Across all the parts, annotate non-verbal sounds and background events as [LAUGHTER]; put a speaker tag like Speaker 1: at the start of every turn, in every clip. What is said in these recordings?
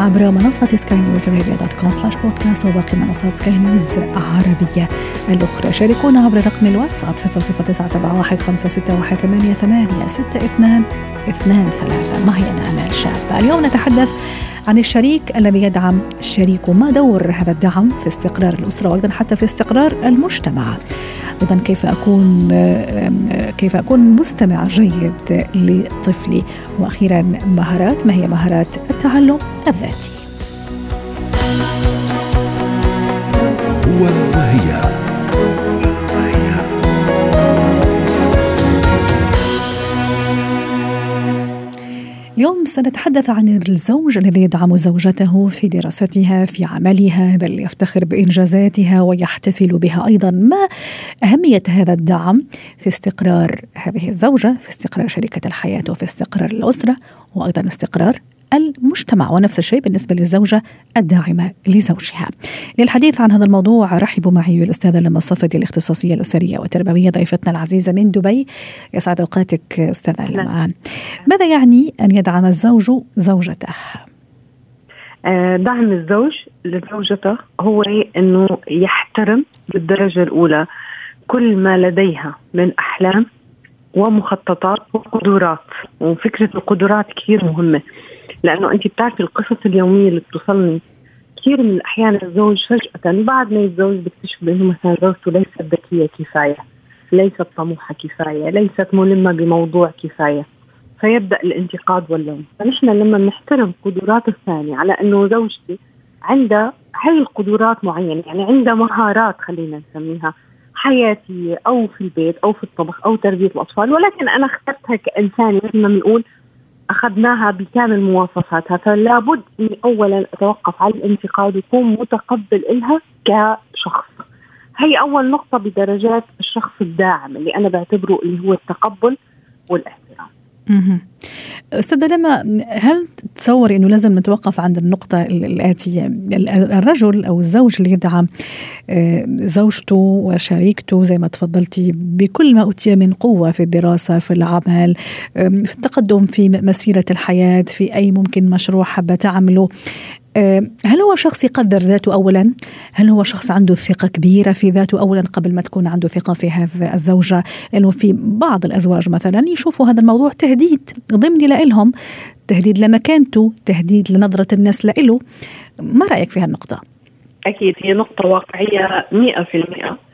Speaker 1: عبر منصة سكاي نيوز راديو dot com slash podcast وباقي منصات سكاي نيوز عربية الأخرى. شاركونا عبر رقم الواتساب 00971 561 88 62 23 معي أنا؟ أمال شاب اليوم نتحدث عن الشريك الذي يدعم شريكه ما دور هذا الدعم في استقرار الأسرة وأيضا حتى في استقرار المجتمع. أيضا كيف أكون كيف أكون مستمع جيد لطفلي. وأخيرا مهارات ما هي مهارات التعلم الذاتي؟
Speaker 2: هو وهي.
Speaker 1: اليوم سنتحدث عن الزوج الذي يدعم زوجته في دراستها في عملها بل يفتخر بإنجازاتها ويحتفل بها أيضا. ما أهمية هذا الدعم في استقرار هذه الزوجة في استقرار شريكة الحياة وفي استقرار الأسرة وأيضا استقرار المجتمع ونفس الشيء بالنسبة للزوجة الداعمة لزوجها. للحديث عن هذا الموضوع رحبوا معي الأستاذة لما الصفدي الاختصاصية الأسرية والتربوية ضيفتنا العزيزة من دبي. يسعد أوقاتك أستاذة لما ماذا يعني أن يدعم الزوج زوجته؟
Speaker 3: آه، دعم الزوج لزوجته هو أنه يحترم بالدرجة الأولى كل ما لديها من أحلام ومخططات وقدرات وفكرة القدرات كثير مهمة. لأنه انت بتعرفي القصص اليومية اللي بتوصلني. كثير من الأحيان الزوج فجأة بعد ما يتزوج بيكتشف انه مثلا زوجته ليست ذكية كفاية ليست طموحة كفاية ليست ملمة بموضوع كفاية. فيبدأ الانتقاد واللوم. فنحن لما نحترم قدرات الثاني على أنه زوجتي عندها هي القدرات معينة يعني عندها مهارات خلينا نسميها حياتية أو في البيت أو في الطبخ أو تربية الأطفال ولكن أنا اخترتها كإنسان مثل ما بنقول أخذناها بكامل مواصفاتها فلا بد إني اولا أتوقف على الانتقاد ويكون متقبل إلها كشخص. هي أول نقطة بدرجات الشخص الداعم اللي أنا بعتبره اللي هو التقبل والإحترام.
Speaker 1: أستاذة لما هل تصوري إنه لازم نتوقف عند النقطة الآتية؟ الرجل أو الزوج اللي يدعم آه، زوجته وشريكته زي ما تفضلتي بكل ما أوتي من قوة في الدراسة في العمل في التقدم في مسيرة الحياة في أي ممكن مشروع حابة تعمله هل هو شخص يقدر ذاته اولا؟ هل هو شخص عنده ثقة كبيرة في ذاته اولا قبل ما تكون عنده ثقة في هذه الزوجة؟ لأنه في بعض الأزواج مثلا يشوفوا هذا الموضوع تهديد ضمني لهم، تهديد لمكانته، تهديد لنظرة الناس له. ما رأيك في هالنقطة؟
Speaker 3: أكيد هي نقطة واقعية 100%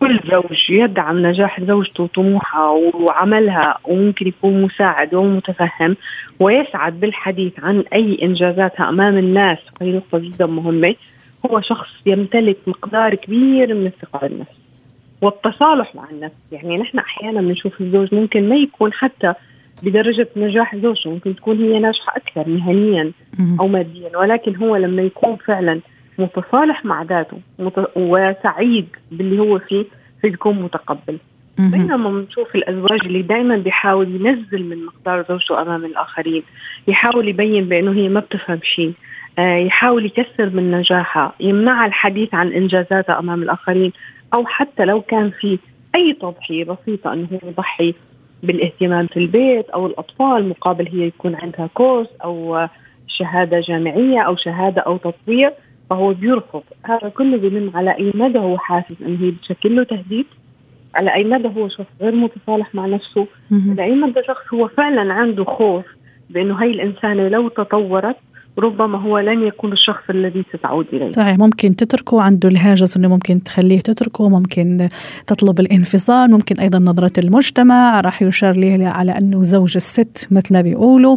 Speaker 3: كل زوج يدعم نجاح زوجته وطموحها وعملها وممكن يكون مساعد ومتفهم ويسعد بالحديث عن أي انجازاتها أمام الناس. وهي نقطة جدا مهمة. هو شخص يمتلك مقدار كبير من الثقة بالنفس والتصالح مع النفس. يعني نحن أحيانا بنشوف الزوج ممكن ما يكون حتى بدرجة نجاح زوجته ممكن تكون هي ناجحة أكثر مهنيا أو ماديا ولكن هو لما يكون فعلا متصالح مع ذاته وسعيد باللي هو فيه فيكون متقبل بينما بنشوف الأزواج اللي دائما بيحاول ينزل من مقدار زوجته أمام الآخرين يحاول يبين بأنه هي ما بتفهم شيء آه، يحاول يكسر من نجاحها يمنعها الحديث عن إنجازاتها أمام الآخرين أو حتى لو كان في أي تضحيه بسيطة إنه هو يضحي بالاهتمام في البيت أو الأطفال مقابل هي يكون عندها كورس أو شهادة جامعية أو شهادة أو تطوير. فهو بيرفض. هذا كله بينم على أي مدى هو حاسس إنه هي بتشكل له تهديد على أي مدى هو شخص غير متصالح مع نفسه على أي مدى شخص هو فعلا عنده خوف بإنه هي الإنسانة لو تطورت ربما هو لن يكون الشخص الذي ستعود إليه.
Speaker 1: صحيح ممكن تتركه عنده الهاجس إنه ممكن تخليه تتركه، ممكن تطلب الانفصال، ممكن أيضا نظرة المجتمع راح يشار له على أنه زوج الست مثل ما بيقولوا.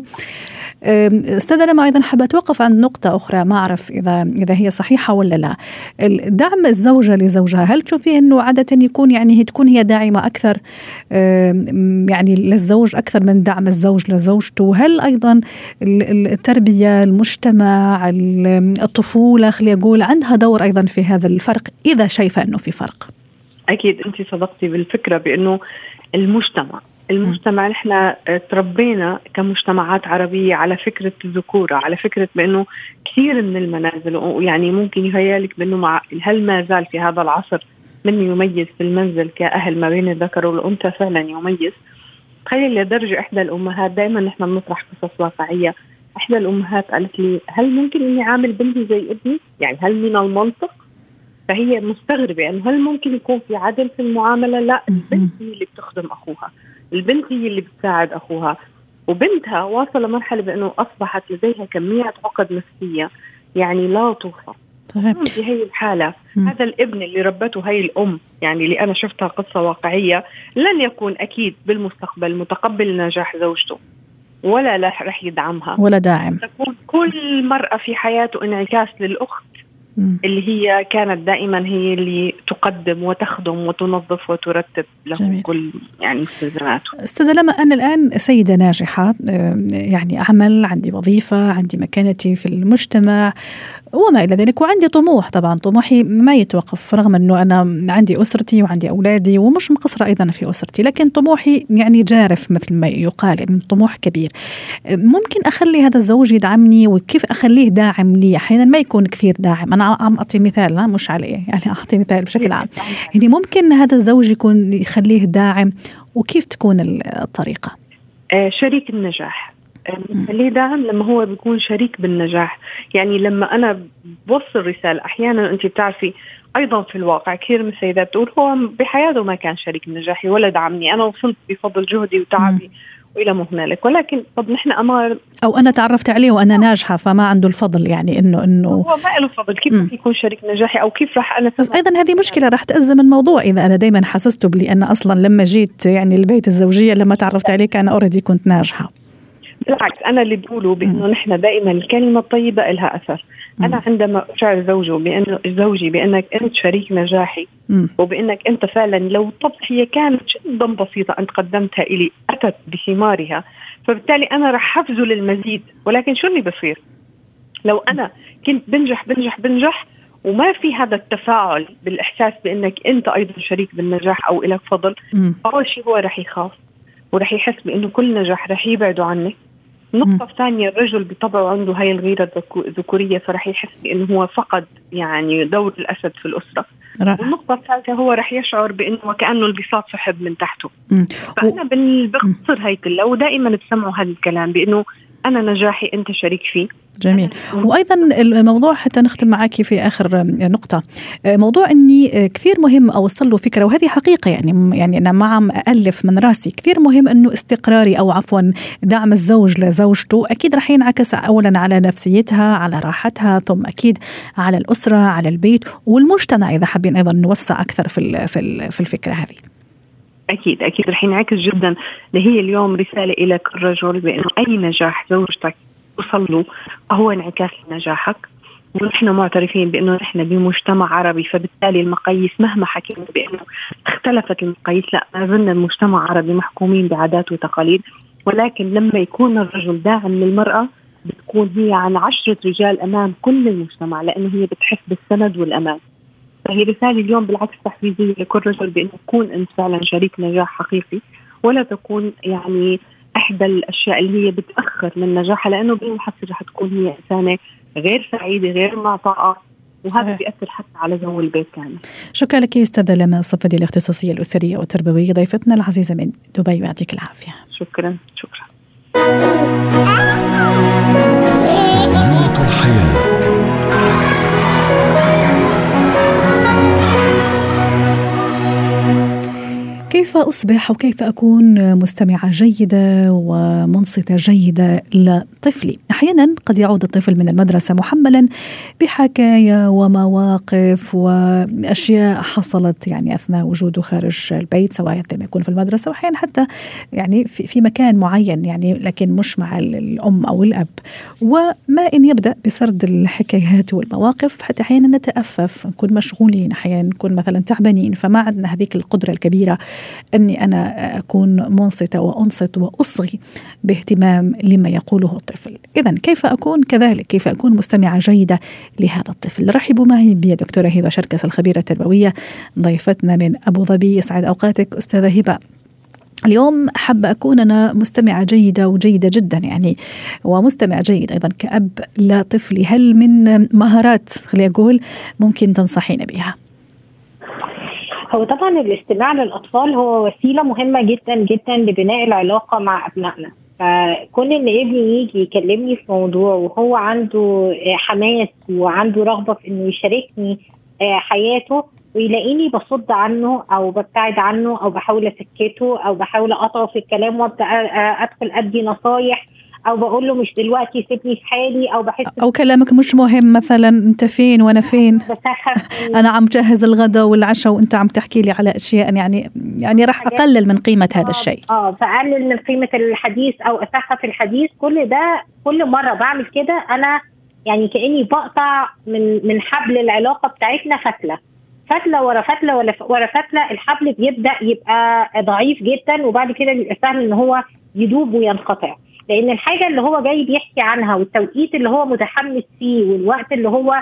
Speaker 1: أستاذة لما أيضا حابة اتوقف عن نقطة أخرى ما أعرف اذا إذا هي صحيحة ولا لا. دعم الزوجة لزوجها هل تشوفي إنه عادة يكون يعني تكون هي داعمة أكثر يعني للزوج أكثر من دعم الزوج لزوجته؟ هل أيضا التربية المجتمع الطفولة خلي أقول عندها دور أيضا في هذا الفرق إذا شايفة أنه في فرق؟
Speaker 3: أكيد انت صدقتي بالفكرة بأنه المجتمع المجتمع نحن تربينا كمجتمعات عربية على فكرة الذكورة على فكرة بأنه كثير من المنازل ويعني ممكن يهيألك بأنه مع هل ما زال في هذا العصر من يميز في المنزل كأهل ما بين الذكر والأنثى؟ فعلا يميز. تخيل لدرجة إحدى الأمهات دائما نحن بنطرح قصص واقعية إحدى الأمهات قالت لي هل ممكن إني عامل بنتي زي ابني؟ يعني هل من المنطق فهي مستغربة يعني هل ممكن يكون في عدل في المعاملة؟ لا البنت هي اللي بتخدم أخوها البنت هي اللي بتساعد أخوها وبنتها واصل لمرحلة بأنه أصبحت لديها كمية عقد نفسية يعني لا توصف طيب. في هي الحالة م. هذا الابن اللي ربته هي الأم يعني اللي أنا شفتها قصة واقعية لن يكون أكيد بالمستقبل متقبل نجاح زوجته ولا رح يدعمها.
Speaker 1: ولا داعم.
Speaker 3: تكون كل مرأة في حياته انعكاس للأخت اللي هي كانت دائما هي اللي تقدم وتخدم وتنظف وترتب له جميل. كل يعني استلزاماته
Speaker 1: أستاذة لما أنا الآن سيدة ناجحة يعني عمل عندي وظيفة عندي مكانتي في المجتمع وما إلى ذلك وعندي طموح طبعا. طموحي ما يتوقف رغم إنه أنا عندي أسرتي وعندي أولادي ومش مقصرة أيضا في أسرتي لكن طموحي يعني جارف مثل ما يقال يعني طموح كبير. ممكن أخلي هذا الزوج يدعمني وكيف أخليه داعم لي؟ أحيانا ما يكون كثير داعم. أنا عم أعطي مثال لا مش عليه يعني أعطي مثال بشكل عام. يعني ممكن هذا الزوج يكون يخليه داعم وكيف تكون الطريقة؟
Speaker 3: آه، شريك النجاح. خليه داعم لما هو بيكون شريك بالنجاح. يعني لما أنا بوصل رسالة أحيانا أنت بتعرفي أيضا في الواقع كثير من السيدات تقول هو بحياته ما كان شريك نجاحي ولا دعمني أنا وصلت بفضل جهدي وتعبي وإلى ما هنالك ولكن طب نحن أمار
Speaker 1: أو أنا تعرفت عليه وأنا ناجحة فما عنده الفضل يعني انه انه
Speaker 3: هو ما له فضل. كيف رح يكون شريك نجاحي أو كيف راح أنا
Speaker 1: بس أيضا هذه مشكلة راح تأزم الموضوع. إذا أنا دائما حسسته بلي أنا أصلا لما جيت يعني البيت الزوجية لما تعرفت عليك أنا اوريدي كنت ناجحة.
Speaker 3: بالعكس أنا اللي بقوله بأنه نحن دائما الكلمة الطيبة لها أثر. أنا عندما أشعر زوجه بانه زوجي بأنك أنت شريك نجاحي وبأنك أنت فعلا لو هي كانت جدا بسيطة انت قدمتها إلي أتت بثمارها. فبالتالي أنا رح حفزه للمزيد ولكن شو اللي بصير؟ لو أنا كنت بنجح بنجح بنجح وما في هذا التفاعل بالإحساس بأنك أنت أيضا شريك بالنجاح أو لك فضل أول شيء هو رح يخاف ورح يحس بأنه كل نجاح رح يبعده عنك. النقطة الثانية الرجل بطبعه عنده هاي الغيرة الذكورية فرح يحس بأنه هو فقد يعني دور الأسد في الأسرة. رأى. والنقطة الثالثة هو رح يشعر بأنه وكأنه البساط سحب من تحته. مم. فأنا و... بختصر هي كلها ودائما بسمعوا هذا الكلام بأنه أنا نجاحي أنت شريك فيه.
Speaker 1: جميل. وأيضا الموضوع حتى نختم معك في آخر نقطة. موضوع إني كثير مهم أوصل له فكرة وهذه حقيقة يعني يعني أنا ما عم الف من راسي. كثير مهم إنه استقراري أو عفوا دعم الزوج لزوجته. أكيد رح ينعكس اولا على نفسيتها على راحتها ثم أكيد على الأسرة على البيت والمجتمع إذا حابين أيضا نوسع أكثر في في الفكرة هذه.
Speaker 3: أكيد أكيد رح ينعكس جدا. اللي هي اليوم رسالة إلى كل رجل بأنه أي نجاح زوجتك توصل له هو انعكاس لنجاحك. ونحن معترفين بأنه نحن بمجتمع عربي فبالتالي المقاييس مهما حكينا بأنه اختلفت المقاييس لا ما زلنا المجتمع عربي محكومين بعادات وتقاليد. ولكن لما يكون الرجل داعم للمرأة بتكون هي عن عشرة رجال أمام كل المجتمع لأنه هي بتحس بالسند والأمان. فهي رسالة اليوم بالعكس تحفيزية لكل رجل بأنه تكون أنت فعلا شريك نجاح حقيقي ولا تكون يعني إحدى الأشياء اللي هي بتأخر من نجاحها لأنه بالمحصله رح تكون هي إنسانة غير سعيدة غير معطاءة وهذا بيأثر حتى على جو البيت كامل
Speaker 1: شكرا لك أستاذة لما الصفدي الاختصاصية الأسرية والتربوية ضيفتنا العزيزة من دبي ويعطيك العافية.
Speaker 3: شكرا شكرا.
Speaker 1: كيف أصبح وكيف أكون مستمعة جيدة ومنصتة جيدة لطفلي؟ أحيانا قد يعود الطفل من المدرسة محملا بحكايا ومواقف وأشياء حصلت يعني أثناء وجوده خارج البيت سواء عندما يكون في المدرسة وأحيانا حتى يعني في, في مكان معين يعني لكن مش مع الأم أو الأب. وما إن يبدأ بسرد الحكايات والمواقف حتى أحيانا نتأفف نكون مشغولين أحيانا نكون مثلا تعبانين فما عندنا هذيك القدرة الكبيرة أني أنا أكون منصته وأنصت وأصغي باهتمام لما يقوله الطفل، اذا كيف أكون كذلك؟ كيف أكون مستمعة جيدة لهذا الطفل؟ رحبوا معي بدكتوره هبة شركس الخبيرة التربوية ضيفتنا من أبو ظبي يسعد أوقاتك أستاذة هبة. اليوم حابة أكون أنا مستمعة جيدة وجيدة جدا يعني ومستمع جيد أيضا كأب لطفلي هل من مهارات خلي أقول ممكن تنصحين بها؟
Speaker 4: هو طبعا الاستماع للأطفال هو وسيلة مهمة جدا جدا لبناء العلاقة مع أبنائنا. فكون إن ابني يجي يكلمني في موضوع وهو عنده حماس وعنده رغبة في إنه يشاركني حياته ويلاقيني بصد عنه أو ببتعد عنه أو بحاول اسكته أو بحاول أقطعه في الكلام وأبدأ أدخل أدي نصايح أو بقول له مش دلوقتي سيبني في حالي أو بحس
Speaker 1: أو كلامك مش مهم مثلا أنت فين وأنا فين؟ [LAUGHS] أنا عم جهز الغداء والعشاء وأنت عم تحكي لي على أشياء يعني يعني راح أقلل من قيمة هذا الشيء.
Speaker 4: آه فاقلل من قيمة الحديث أو أسخف الحديث. كل ده كل مرة بعمل كده أنا يعني كأني بقطع من من حبل العلاقة بتاعتنا فتلة. فتلة ورا فتلة ورا فتلة الحبل بيبدأ يبقى ضعيف جدا وبعد كده بيبقى سهل إن هو يدوب وينقطع. لأن الحاجة اللي هو جاي بيحكي عنها والتوقيت اللي هو متحمس فيه والوقت اللي هو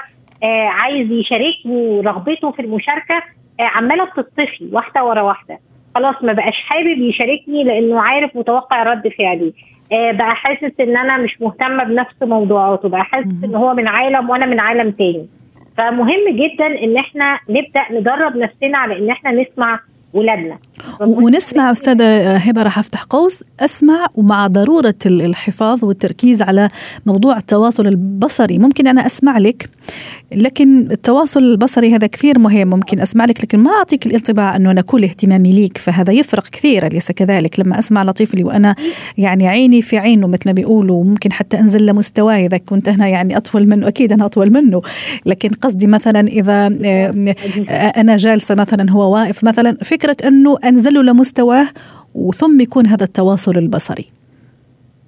Speaker 4: آه عايز يشاركني ورغبته في المشاركة آه عمالة بتطفي واحدة ورا واحدة. خلاص ما بقاش حابب يشاركني لأنه عارف متوقع رد فعلي. آه بقى حاسس إن أنا مش مهتمة بنفس موضوعاته بقى حاسس إن هو من عالم وأنا من عالم تاني. فمهم جدا إن إحنا نبدأ ندرب نفسنا على إن إحنا نسمع ولادنا.
Speaker 1: ونسمع أستاذة هبة راح أفتح قوس. أسمع ومع ضرورة الحفاظ والتركيز على موضوع التواصل البصري ممكن أنا أسمع لك؟ لكن التواصل البصري هذا كثير مهم ممكن أسمع لك لكن ما أعطيك الانطباع أنه أنا كل اهتمامي ليك فهذا يفرق كثير أليس كذلك؟ لما أسمع لطفلي وأنا يعني عيني في عينه مثل ما بيقولوا ممكن حتى أنزل لمستواه إذا كنت أنا يعني أطول منه. أكيد أنا أطول منه. لكن قصدي مثلا إذا أنا جالسة مثلا هو واقف مثلا فكرة أنه أنزله لمستواه وثم يكون هذا التواصل البصري.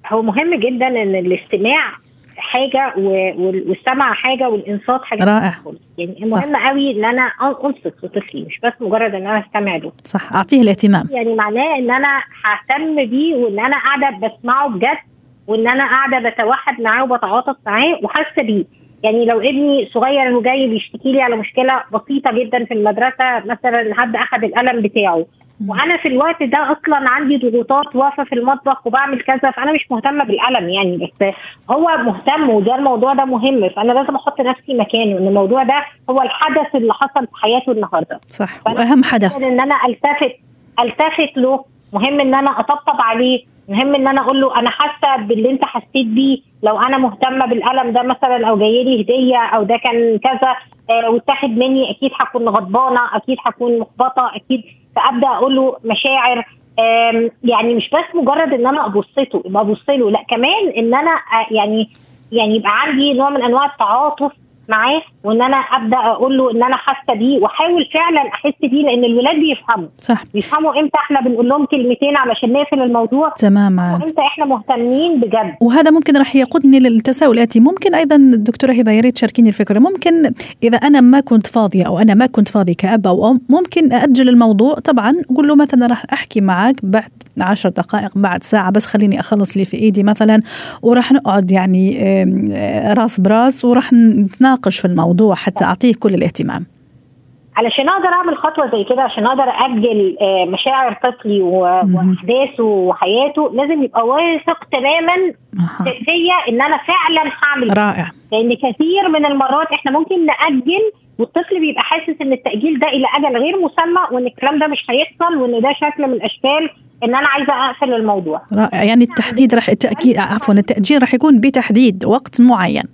Speaker 4: هو مهم جدا إن الاستماع حاجة والسمع حاجة والإنصات حاجة.
Speaker 1: رائع.
Speaker 4: يعني مهم قوي إن أنا أنصت لطفلي مش بس مجرد إن أنا أستمع له.
Speaker 1: صح. أعطيه الاهتمام.
Speaker 4: يعني معناه إن أنا ههتم بيه وإن أنا قاعدة بسمعه بجد وإن أنا قاعدة بتوحد معاه وبتعاطف معاه وحاسة بيه. يعني لو ابني صغير وجاي بيشتكي لي على مشكلة بسيطة جدا في المدرسة مثلا حد اخذ القلم بتاعه. وأنا في الوقت ده أصلا عندي ضغوطات واقفة في المطبخ وبعمل كذا فأنا مش مهتمة بالقلم يعني. بس هو مهتم وده الموضوع ده مهم فأنا لازم أحط نفسي مكانه إن الموضوع ده هو الحدث اللي حصل في حياته النهارده.
Speaker 1: صح وأهم حدث.
Speaker 4: إن أنا ألتفت ألتفت له مهم إن أنا أطبطب عليه مهم إن أنا أقول له أنا حاسة باللي أنت حسيت بيه. لو أنا مهتمة بالقلم ده مثلا أو جاي لي هدية أو ده كان كذا آه واتاخد مني أكيد هكون غضبانة أكيد هكون محبطه أكيد. فأبدأ أقول له مشاعر يعني مش بس مجرد إن أنا أبصته ابص له لأ كمان إن أنا يعني يعني يبقى عندي نوع من أنواع التعاطف معاه وإن أنا أبدأ أقول له إن أنا حاسه بيه وأحاول فعلا أحس بيه لأن الولاد بيفهموا.
Speaker 1: صح.
Speaker 4: بيفهموا إمتى إحنا بنقول لهم كلمتين علشان نقفل الموضوع
Speaker 1: تماما
Speaker 4: وإمتى إحنا مهتمين بجد.
Speaker 1: وهذا ممكن راح يقودني للتساؤل الاتي ممكن أيضا دكتورة هبة يا ريت تشاركيني الفكرة. ممكن إذا أنا ما كنت فاضية أو أنا ما كنت فاضي كأب أو أم ممكن أجل الموضوع. طبعا أقول له مثلا راح أحكي معك بعد عشر دقائق بعد ساعة بس خليني أخلص لي في إيدي مثلا. وراح نقعد يعني راس براس وراح نتناقش في الموضوع حتى أعطيه كل الاهتمام.
Speaker 4: علشان أقدر أعمل خطوة زي كده عشان أقدر أجل مشاعر طفلي وأحداثه وحياته لازم يبقى واثق تماما فيا إن أنا فعلا هعمل.
Speaker 1: رائع.
Speaker 4: لأن كثير من المرات إحنا ممكن نأجل والطفل بيبقى حاسس إن التأجيل ده إلى أجل غير مسمى وإن الكلام ده مش هيحصل وإن ده شكل من الأشكال إن أنا عايزة أقفل الموضوع.
Speaker 1: رائع. يعني التحديد راح التاكيد عفوا التأجيل راح يكون بتحديد وقت معين.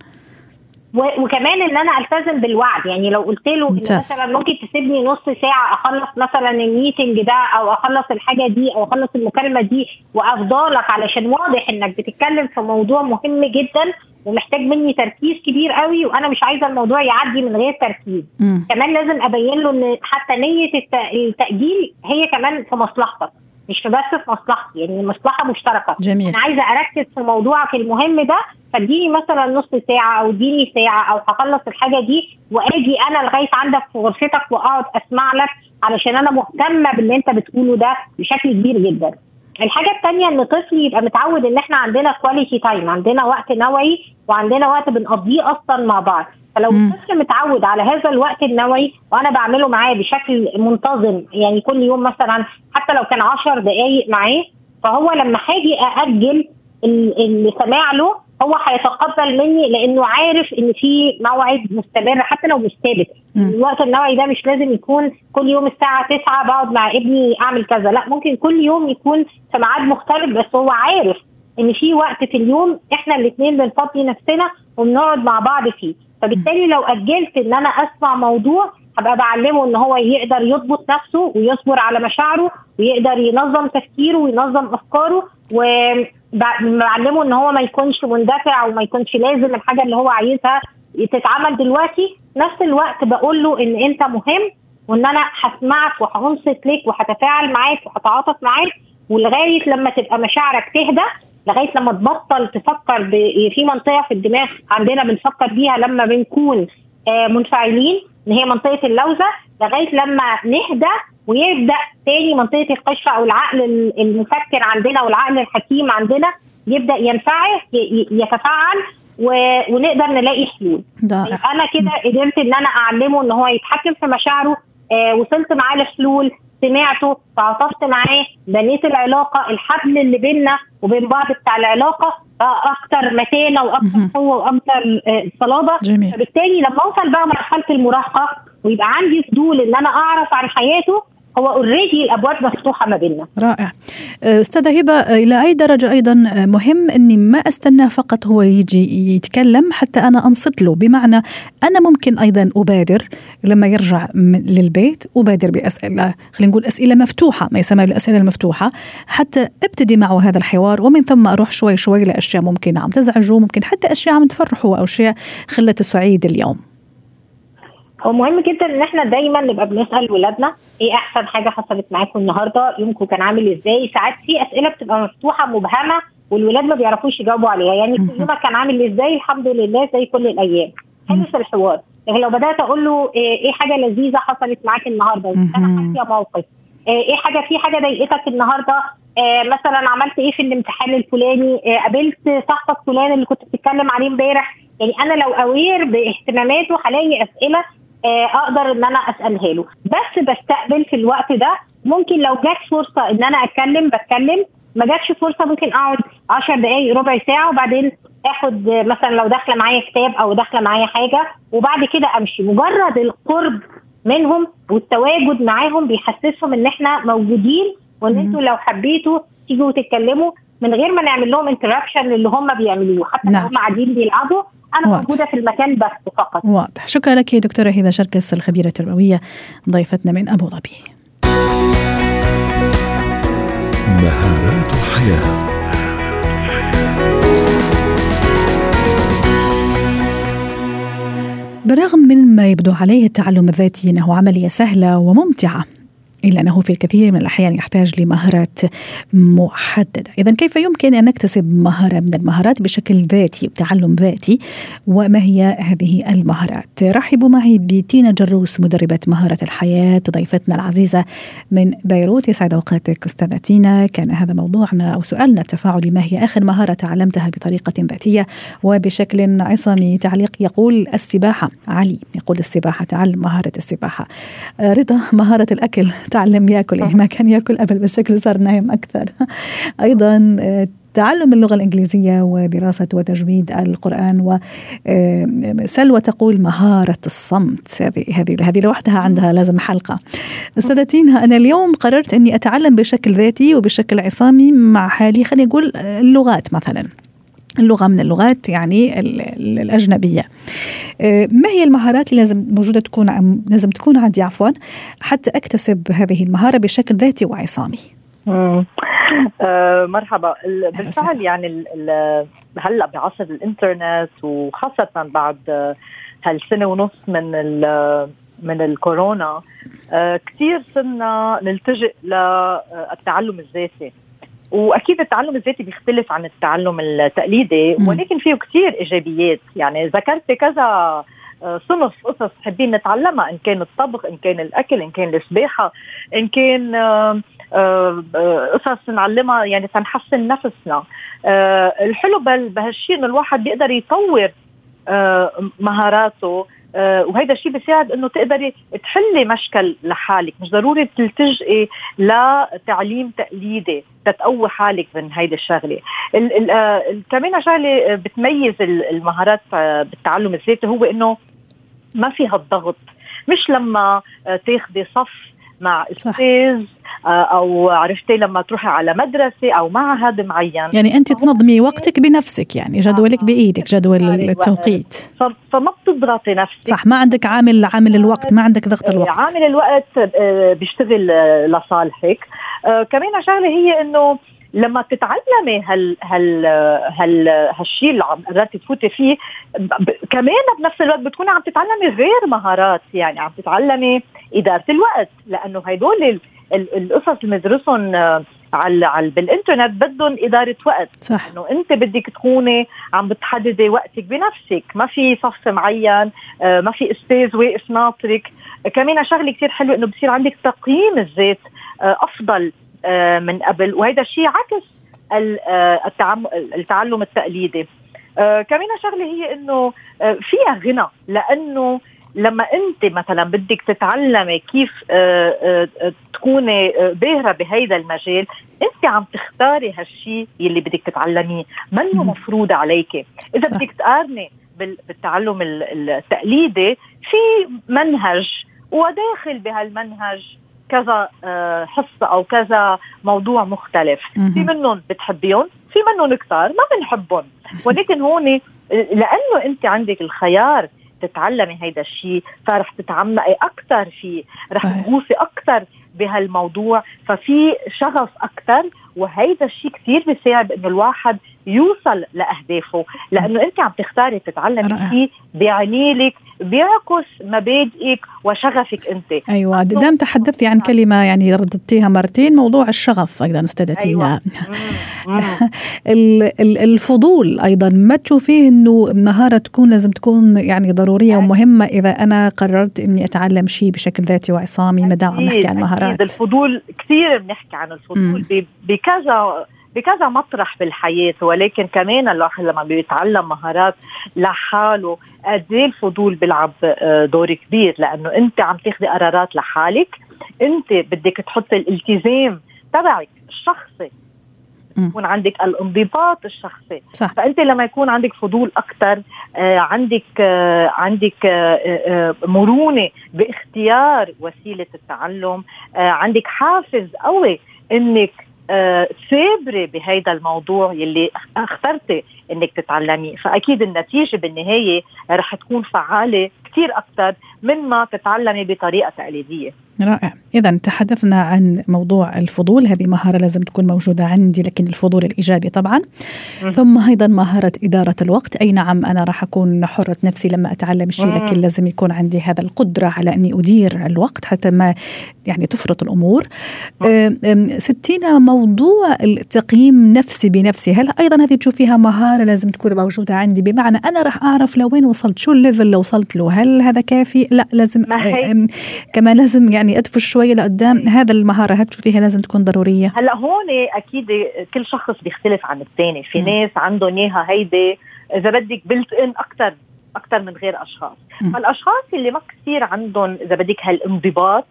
Speaker 4: وكمان إن أنا ألتزم بالوعد. يعني لو قلت له إن مثلا ممكن تسيبني نص ساعة أخلص مثلا الميتنج ده أو أخلص الحاجة دي أو أخلص المكالمة دي وأفضلك علشان واضح إنك بتتكلم في موضوع مهم جدا ومحتاج مني تركيز كبير قوي وأنا مش عايزة الموضوع يعدي من غير تركيز.
Speaker 1: م.
Speaker 4: كمان لازم أبين له إن حتى نية التأجيل هي كمان في مصلحتك مش بس في مصلحتي. يعني مصلحة مشتركة.
Speaker 1: جميل.
Speaker 4: أنا عايزة أركز في موضوعك المهم ده فاديني مثلا نص ساعة أو اديني ساعة أو هخلص الحاجة دي وآجي أنا لغاية عندك في غرفتك وأقعد أسمع لك علشان أنا مهتمة باللي أنت بتقوله ده بشكل كبير جدا. الحاجة الثانية إن طفلي يبقى متعود إن إحنا عندنا quality time عندنا وقت نوعي وعندنا وقت بنقضيه أصلا مع بعض فلو. الطفل متعود على هذا الوقت النوعي وأنا بعمله معاه بشكل منتظم يعني كل يوم مثلا حتى لو كان 10 دقائق معاه فهو لما هاجي أأجل ال- اللي سمع له هو هيتقبل مني لأنه عارف إن في موعد مستمر حتى لو مش ثابت. الوقت النوعي ده مش لازم يكون كل يوم الساعة 9 بقعد مع ابني أعمل كذا لأ ممكن كل يوم يكون في ميعاد مختلف بس هو عارف إن في وقت في اليوم إحنا الاثنين بنفضي نفسنا وبنقعد مع بعض فيه فبالتالي لو أجلت إن أنا أسمع موضوع هبقى بعلمه إن هو يقدر يضبط نفسه ويصبر على مشاعره ويقدر ينظم تفكيره وينظم أفكاره وبعلمه إن هو ما يكونش مندفع وما يكونش لازم الحاجة اللي هو عايزها تتعمل دلوقتي. نفس الوقت بقول له إن أنت مهم وإن أنا هسمعك وهنصت لك وهتفاعل معاك وهتعاطف معاك. ولغاية لما تبقى مشاعرك تهدى لغاية لما تبطل تفكر في منطقة في الدماغ عندنا بنفكر بيها لما بنكون آه، منفعلين إن هي منطقة اللوزة لغاية لما نهدى ويبدأ تاني منطقة القشره أو العقل ال- المفكر عندنا والعقل الحكيم عندنا يبدأ ينفعل يتفاعل ونقدر نلاقي حلول.
Speaker 1: رائع
Speaker 4: أنا كده قدرت إن أنا أعلمه إن هو يتحكم في مشاعره آه وصلت معاه لحلول سمعته تعاطفت معاه بنيت العلاقة الحبل اللي بيننا وبين بعض بتاع العلاقة بقى أكتر متانة
Speaker 1: وأكتر.
Speaker 4: قوة وأكتر آه صلابة.
Speaker 1: جميل.
Speaker 4: فبالتالي لما أوصل بقى مرحلة المراهقة ويبقى عندي فضول إن أنا أعرف عن حياته هو اوريدي الأبواب مفتوحة ما بيننا.
Speaker 1: رائع. أستاذة هبة إلى أي درجة أيضا مهم أني ما أستناه فقط هو يجي يتكلم حتى أنا أنصت له. بمعنى أنا ممكن أيضا أبادر لما يرجع للبيت أبادر بأسئلة خلينا نقول أسئلة مفتوحة ما يسمى بالأسئلة المفتوحة حتى أبتدي معه هذا الحوار ومن ثم أروح شوي شوي لأشياء ممكن عم تزعجه ممكن حتى أشياء عم تفرحه أو أشياء خلته سعيد اليوم.
Speaker 4: هو مهم جدا إن إحنا دايما نبقى بنسأل ولادنا إيه أحسن حاجة حصلت معاكم النهارده يومكم كان عامل إزاي؟ ساعات في أسئلة بتبقى مفتوحة مبهمة والولاد ما بيعرفوش يجاوبوا عليها. يعني
Speaker 1: مهم. [LAUGHS]
Speaker 4: يومك كان عامل إزاي؟ الحمد لله زي كل الأيام. خلص الحوار. لكن لو بدأت أقول له إيه إيه حاجة لذيذة حصلت معاك النهارده؟
Speaker 1: أنا.
Speaker 4: حاسه موقف. إيه إيه حاجة في حاجة ضايقتك النهارده؟ آه مثلا عملت إيه في الامتحان الفلاني؟ آه قابلت صاحبك فلان اللي كنت بتتكلم عليه امبارح؟ يعني أنا لو اوير باهتماماته هلاقي أسئلة أقدر إن أنا أسألها له. بس بستقبل في الوقت ده ممكن لو جت فرصة إن أنا أتكلم بتكلم. ما جاتش فرصة ممكن أقعد 10 دقائق ربع ساعة وبعدين آخد آه، مثلا لو داخلة معايا كتاب أو داخلة معايا حاجة وبعد كده أمشي. مجرد القرب منهم والتواجد معاهم بيحسسهم إن إحنا موجودين
Speaker 1: وإن.
Speaker 4: أنتوا لو حبيتوا تيجوا تتكلموا من غير ما نعمل لهم انتراكشن للي هم بيعملوه. حتى
Speaker 1: نعم.
Speaker 4: لو هم قاعدين بيلعبوا أنا
Speaker 1: واضح.
Speaker 4: موجودة في المكان بس فقط.
Speaker 1: واضح. شكرا لك دكتورة هبة شركس الخبيرة التربوية ضيفتنا من أبو ظبي.
Speaker 2: مهارات حياة.
Speaker 1: بالرغم من ما يبدو عليه التعلم الذاتي إنه عملية سهلة وممتعة إلا أنه في الكثير من الأحيان يحتاج لمهارات محددة. إذا كيف يمكن أن نكتسب مهارة من المهارات بشكل ذاتي وتعلم ذاتي؟ وما هي هذه المهارات؟ رحبوا معي بتينا جروس مدربة مهارة الحياة ضيفتنا العزيزة من بيروت. يسعد أوقاتك أستاذة تينا. كان هذا موضوعنا أو سؤالنا التفاعلي ما هي آخر مهارة تعلمتها بطريقة ذاتية وبشكل عصامي؟ تعليق يقول السباحة. علي يقول السباحة تعلم مهارة السباحة. رضا مهارة الأكل. تعلم ياكل يعني ما كان ياكل قبل بالشكل صار نايم أكثر. [LAUGHS] أيضا آه، تعلم اللغة الإنجليزية ودراسة وتجويد القرآن وسلوى تقول مهارة الصمت. هذه هذه هذه لوحدها عندها لازم حلقة. أستاذة تينا أنا اليوم قررت أني أتعلم بشكل ذاتي وبشكل عصامي مع حالي خلينا نقول اللغات مثلا. اللغة من اللغات يعني ال- ال- الأجنبية آه، ما هي المهارات اللي لازم موجودة تكون لازم تكون عندي عفوا حتى أكتسب هذه المهارة بشكل ذاتي وعصامي.
Speaker 5: آه مرحبا بالفعل. يعني هلأ بعصر الإنترنت وخاصة بعد هالسنة ونص من ال- من الكورونا آه كثير صرنا نلتجئ للتعلم الذاتي وأكيد التعلم الذاتي بيختلف عن التعلم التقليدي. ولكن فيه كثير إيجابيات يعني ذكرت كذا آه، صنف قصص حابين نتعلمها إن كان الطبخ إن كان الأكل إن كان السباحة إن كان آه، آه، قصص نعلمها يعني تنحسن نفسنا الحلو بهالشيء إنه الواحد بيقدر يطور مهاراته آه، وهيدا الشيء بيساعد إنه تقدري تحلي مشكل لحالك. مش ضروري تلتجئي لتعليم تقليدي تتقوي حالك من هيدي الشغلة. كمان شغلة بتميز المهارات بالتعلم الذاتي هو إنه ما فيها الضغط. مش لما تاخدي صف مع أستاذ آه، أو عرفتي لما تروحي على مدرسة أو معهد معين.
Speaker 1: يعني أنت تنظمي وقتك بنفسك يعني جدولك بإيدك جدول التوقيت.
Speaker 5: فما بتضغطي نفسك.
Speaker 1: صح ما عندك عامل عامل الوقت ما عندك ضغط
Speaker 5: إيه،
Speaker 1: الوقت.
Speaker 5: عامل الوقت آه، بيشتغل لصالحك. آه، كمان شغلة هي إنه لما تتعلمي هال هال هال هالشيء اللي عم قررتي تفوتي فيه كمان بنفس الوقت بتكوني عم تتعلمي غير مهارات. يعني عم تتعلمي إدارة الوقت لأنه هدول القصص اللي بندرسهم آه، على على بالإنترنت بدهم إدارة وقت.
Speaker 1: صح.
Speaker 5: إنه أنت بدك تكوني عم بتحددي وقتك بنفسك. ما في صف معين آه، ما في أستاذ واقف ناطرك كمان شغلة كثير حلوة إنه بصير عندك تقييم الذات آه، أفضل من قبل. وهذا الشيء عكس التعلم التقليدي. كمان شغلة هي إنه فيها غنى. لأنه لما انت مثلا بدك تتعلمي كيف آه، آه، تكوني آه، باهرة بهيدا المجال انت عم تختاري هالشيء يلي بدك تتعلميه. منه مفروض عليك إذا بدك تقارني بالتعلم التقليدي في منهج وداخل بهالمنهج كذا حصة أو كذا موضوع مختلف. في منهم بتحبيهم في منهم كثار ما بنحبهم. ولكن هون لأنه أنت عندك الخيار تتعلمي هيدا الشيء فرح تتعمقي أكثر فيه رح تغوصي أكثر بهالموضوع. ففي شغف أكثر وهيدا الشيء كثير بيساعد إنه الواحد يوصل لأهدافه. لأنه أنت عم تختاري تتعلمي فيه بيعني لك بيعكس مبادئك وشغفك أنت.
Speaker 1: أيوه دام تحدثتي عن كلمة يعني رددتيها مرتين موضوع الشغف أيضا استدعتينا أيوة. [LAUGHS] الفضول أيضا ما تشوفيه إنه مهاره تكون لازم تكون يعني ضرورية ومهمة؟ إذا أنا قررت إني أتعلم شيء بشكل ذاتي وعصامي ما دام نحكي عن مهارات.
Speaker 5: الفضول كثير بنحكي عن الفضول بكذا بكذا مطرح بالحياة ولكن كمان الواحد لما بيتعلم مهارات لحاله قد إيه الفضول بيلعب آه، دور كبير؟ لأنه أنت عم تاخذي قرارات لحالك أنت بدك تحطي الالتزام تبعك الشخصي يكون عندك الانضباط الشخصي.
Speaker 1: صح.
Speaker 5: فأنت لما يكون عندك فضول أكثر آه عندك آه عندك آه مرونة باختيار وسيلة التعلم عندك حافز قوي إنك ثابره بهيدا الموضوع يلي اخترتي إنك تتعلميه فأكيد النتيجة بالنهاية رح تكون فعالة كثير أكثر من ما تتعلمي بطريقة تقليدية.
Speaker 1: رائع. إذا تحدثنا عن موضوع الفضول هذه مهارة لازم تكون موجودة عندي لكن الفضول الإيجابي طبعا. م. ثم أيضا مهارة إدارة الوقت. أي نعم أنا راح أكون حرة نفسي لما أتعلم شيء لكن لازم يكون عندي هذا القدرة على أني أدير الوقت حتى ما يعني تفرط الأمور. ستينا موضوع التقييم نفسي بنفسي. هل أيضا هذه تشوفيها مهارة لازم تكون موجودة عندي. بمعنى أنا راح أعرف لوين وصلت شو ال level اللي وصلت له؟ هل هذا كافي؟ لا لازم كمان لازم يعني أدفش شوية لقدام هذا المهارة. هل تشوفيها لازم تكون ضرورية؟
Speaker 5: هلأ هون أكيد كل شخص بيختلف عن الثاني في م. ناس عندهم إياها هيدي. إذا بدك built-in أكثر أكثر من غير أشخاص. م. فالأشخاص اللي ما كثير عندهم إذا بدك هالانضباط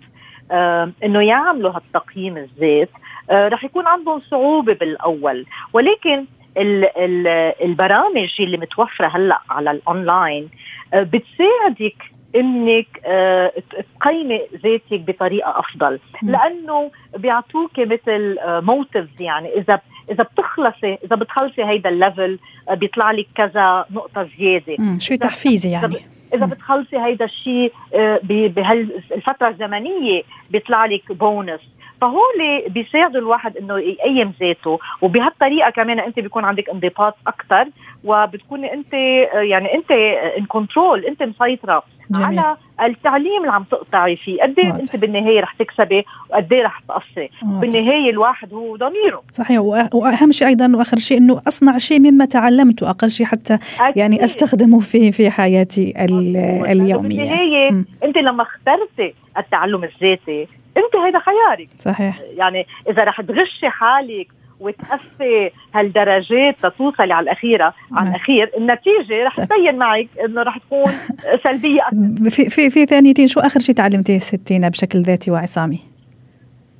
Speaker 5: آه إنه يعملوا هالتقييم الذات آه رح يكون عندهم صعوبة بالأول. ولكن البرامج اللي متوفرة هلأ على الأونلاين آه بتساعدك إنك آه، تقيمي ذاتك بطريقة أفضل. لأنه بيعطوك مثل motives آه، يعني إذا إذا بتخلصي إذا بتخلصي هيدا ال level بيطلع لك كذا نقطة زيادة.
Speaker 1: شيء تحفيزي يعني.
Speaker 5: إذا بتخلصي هيدا الشيء بهالفتره الزمنية بيطلع لك بونس فهول بيساعدوا الواحد إنه يقيم ذاته وبهالطريقة كمان أنت بيكون عندك انضباط أكثر وبتكوني أنت يعني أنت in control أنت مسيطرة جميل. على التعليم اللي عم تقطعي فيه قد إيه أنت بالنهاية رح تكسبي وقد إيه رح تقصري بالنهاية الواحد هو ضميره.
Speaker 1: صحيح. وأهم شيء أيضا وآخر شيء إنه أصنع شيء مما تعلمته أقل شيء حتى أكيد. يعني أستخدمه في في حياتي اليومية.
Speaker 5: بالنهاية أنت لما اخترتي التعلم الذاتي أنت هيدا خيارك
Speaker 1: صحيح.
Speaker 5: يعني إذا رح تغشي حالك وتقفي هالدرجات لتوصلي على الأخيرة على
Speaker 1: نعم.
Speaker 5: الأخير النتيجة رح. تبين معك إنه رح تكون [LAUGHS] سلبية أكثر
Speaker 1: في في في ثانيتين شو آخر شيء تعلمتيه ستينا بشكل ذاتي وعصامي؟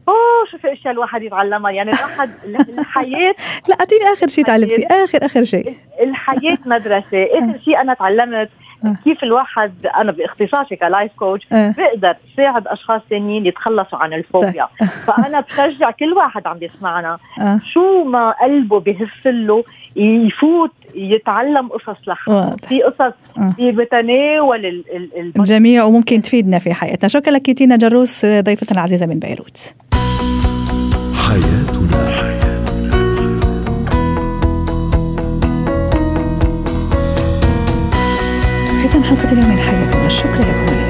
Speaker 5: أوه شو في أشياء الواحد يتعلمها يعني الواحد [LAUGHS] الحياة
Speaker 1: لا أعطيني آخر شيء تعلمتي آخر آخر شيء
Speaker 5: الحياة مدرسة آخر شيء أنا تعلمت
Speaker 1: آه.
Speaker 5: كيف الواحد أنا باختصاصي ك life coach
Speaker 1: آه.
Speaker 5: بقدر ساعد أشخاص ثانيين يتخلصوا عن الفوبيا [LAUGHS] فأنا بشجع كل واحد عم بيسمعنا
Speaker 1: آه.
Speaker 5: شو ما قلبه بهف له يفوت يتعلم قصص لحاله. في قصص. في بتناول ال ال ال
Speaker 1: الجميع وممكن تفيدنا في حياتنا شكرا لك تينا جروس ضيفتنا العزيزة من بيروت
Speaker 2: حياتنا
Speaker 1: حلقة اليوم من حياتنا. شكرا لكم.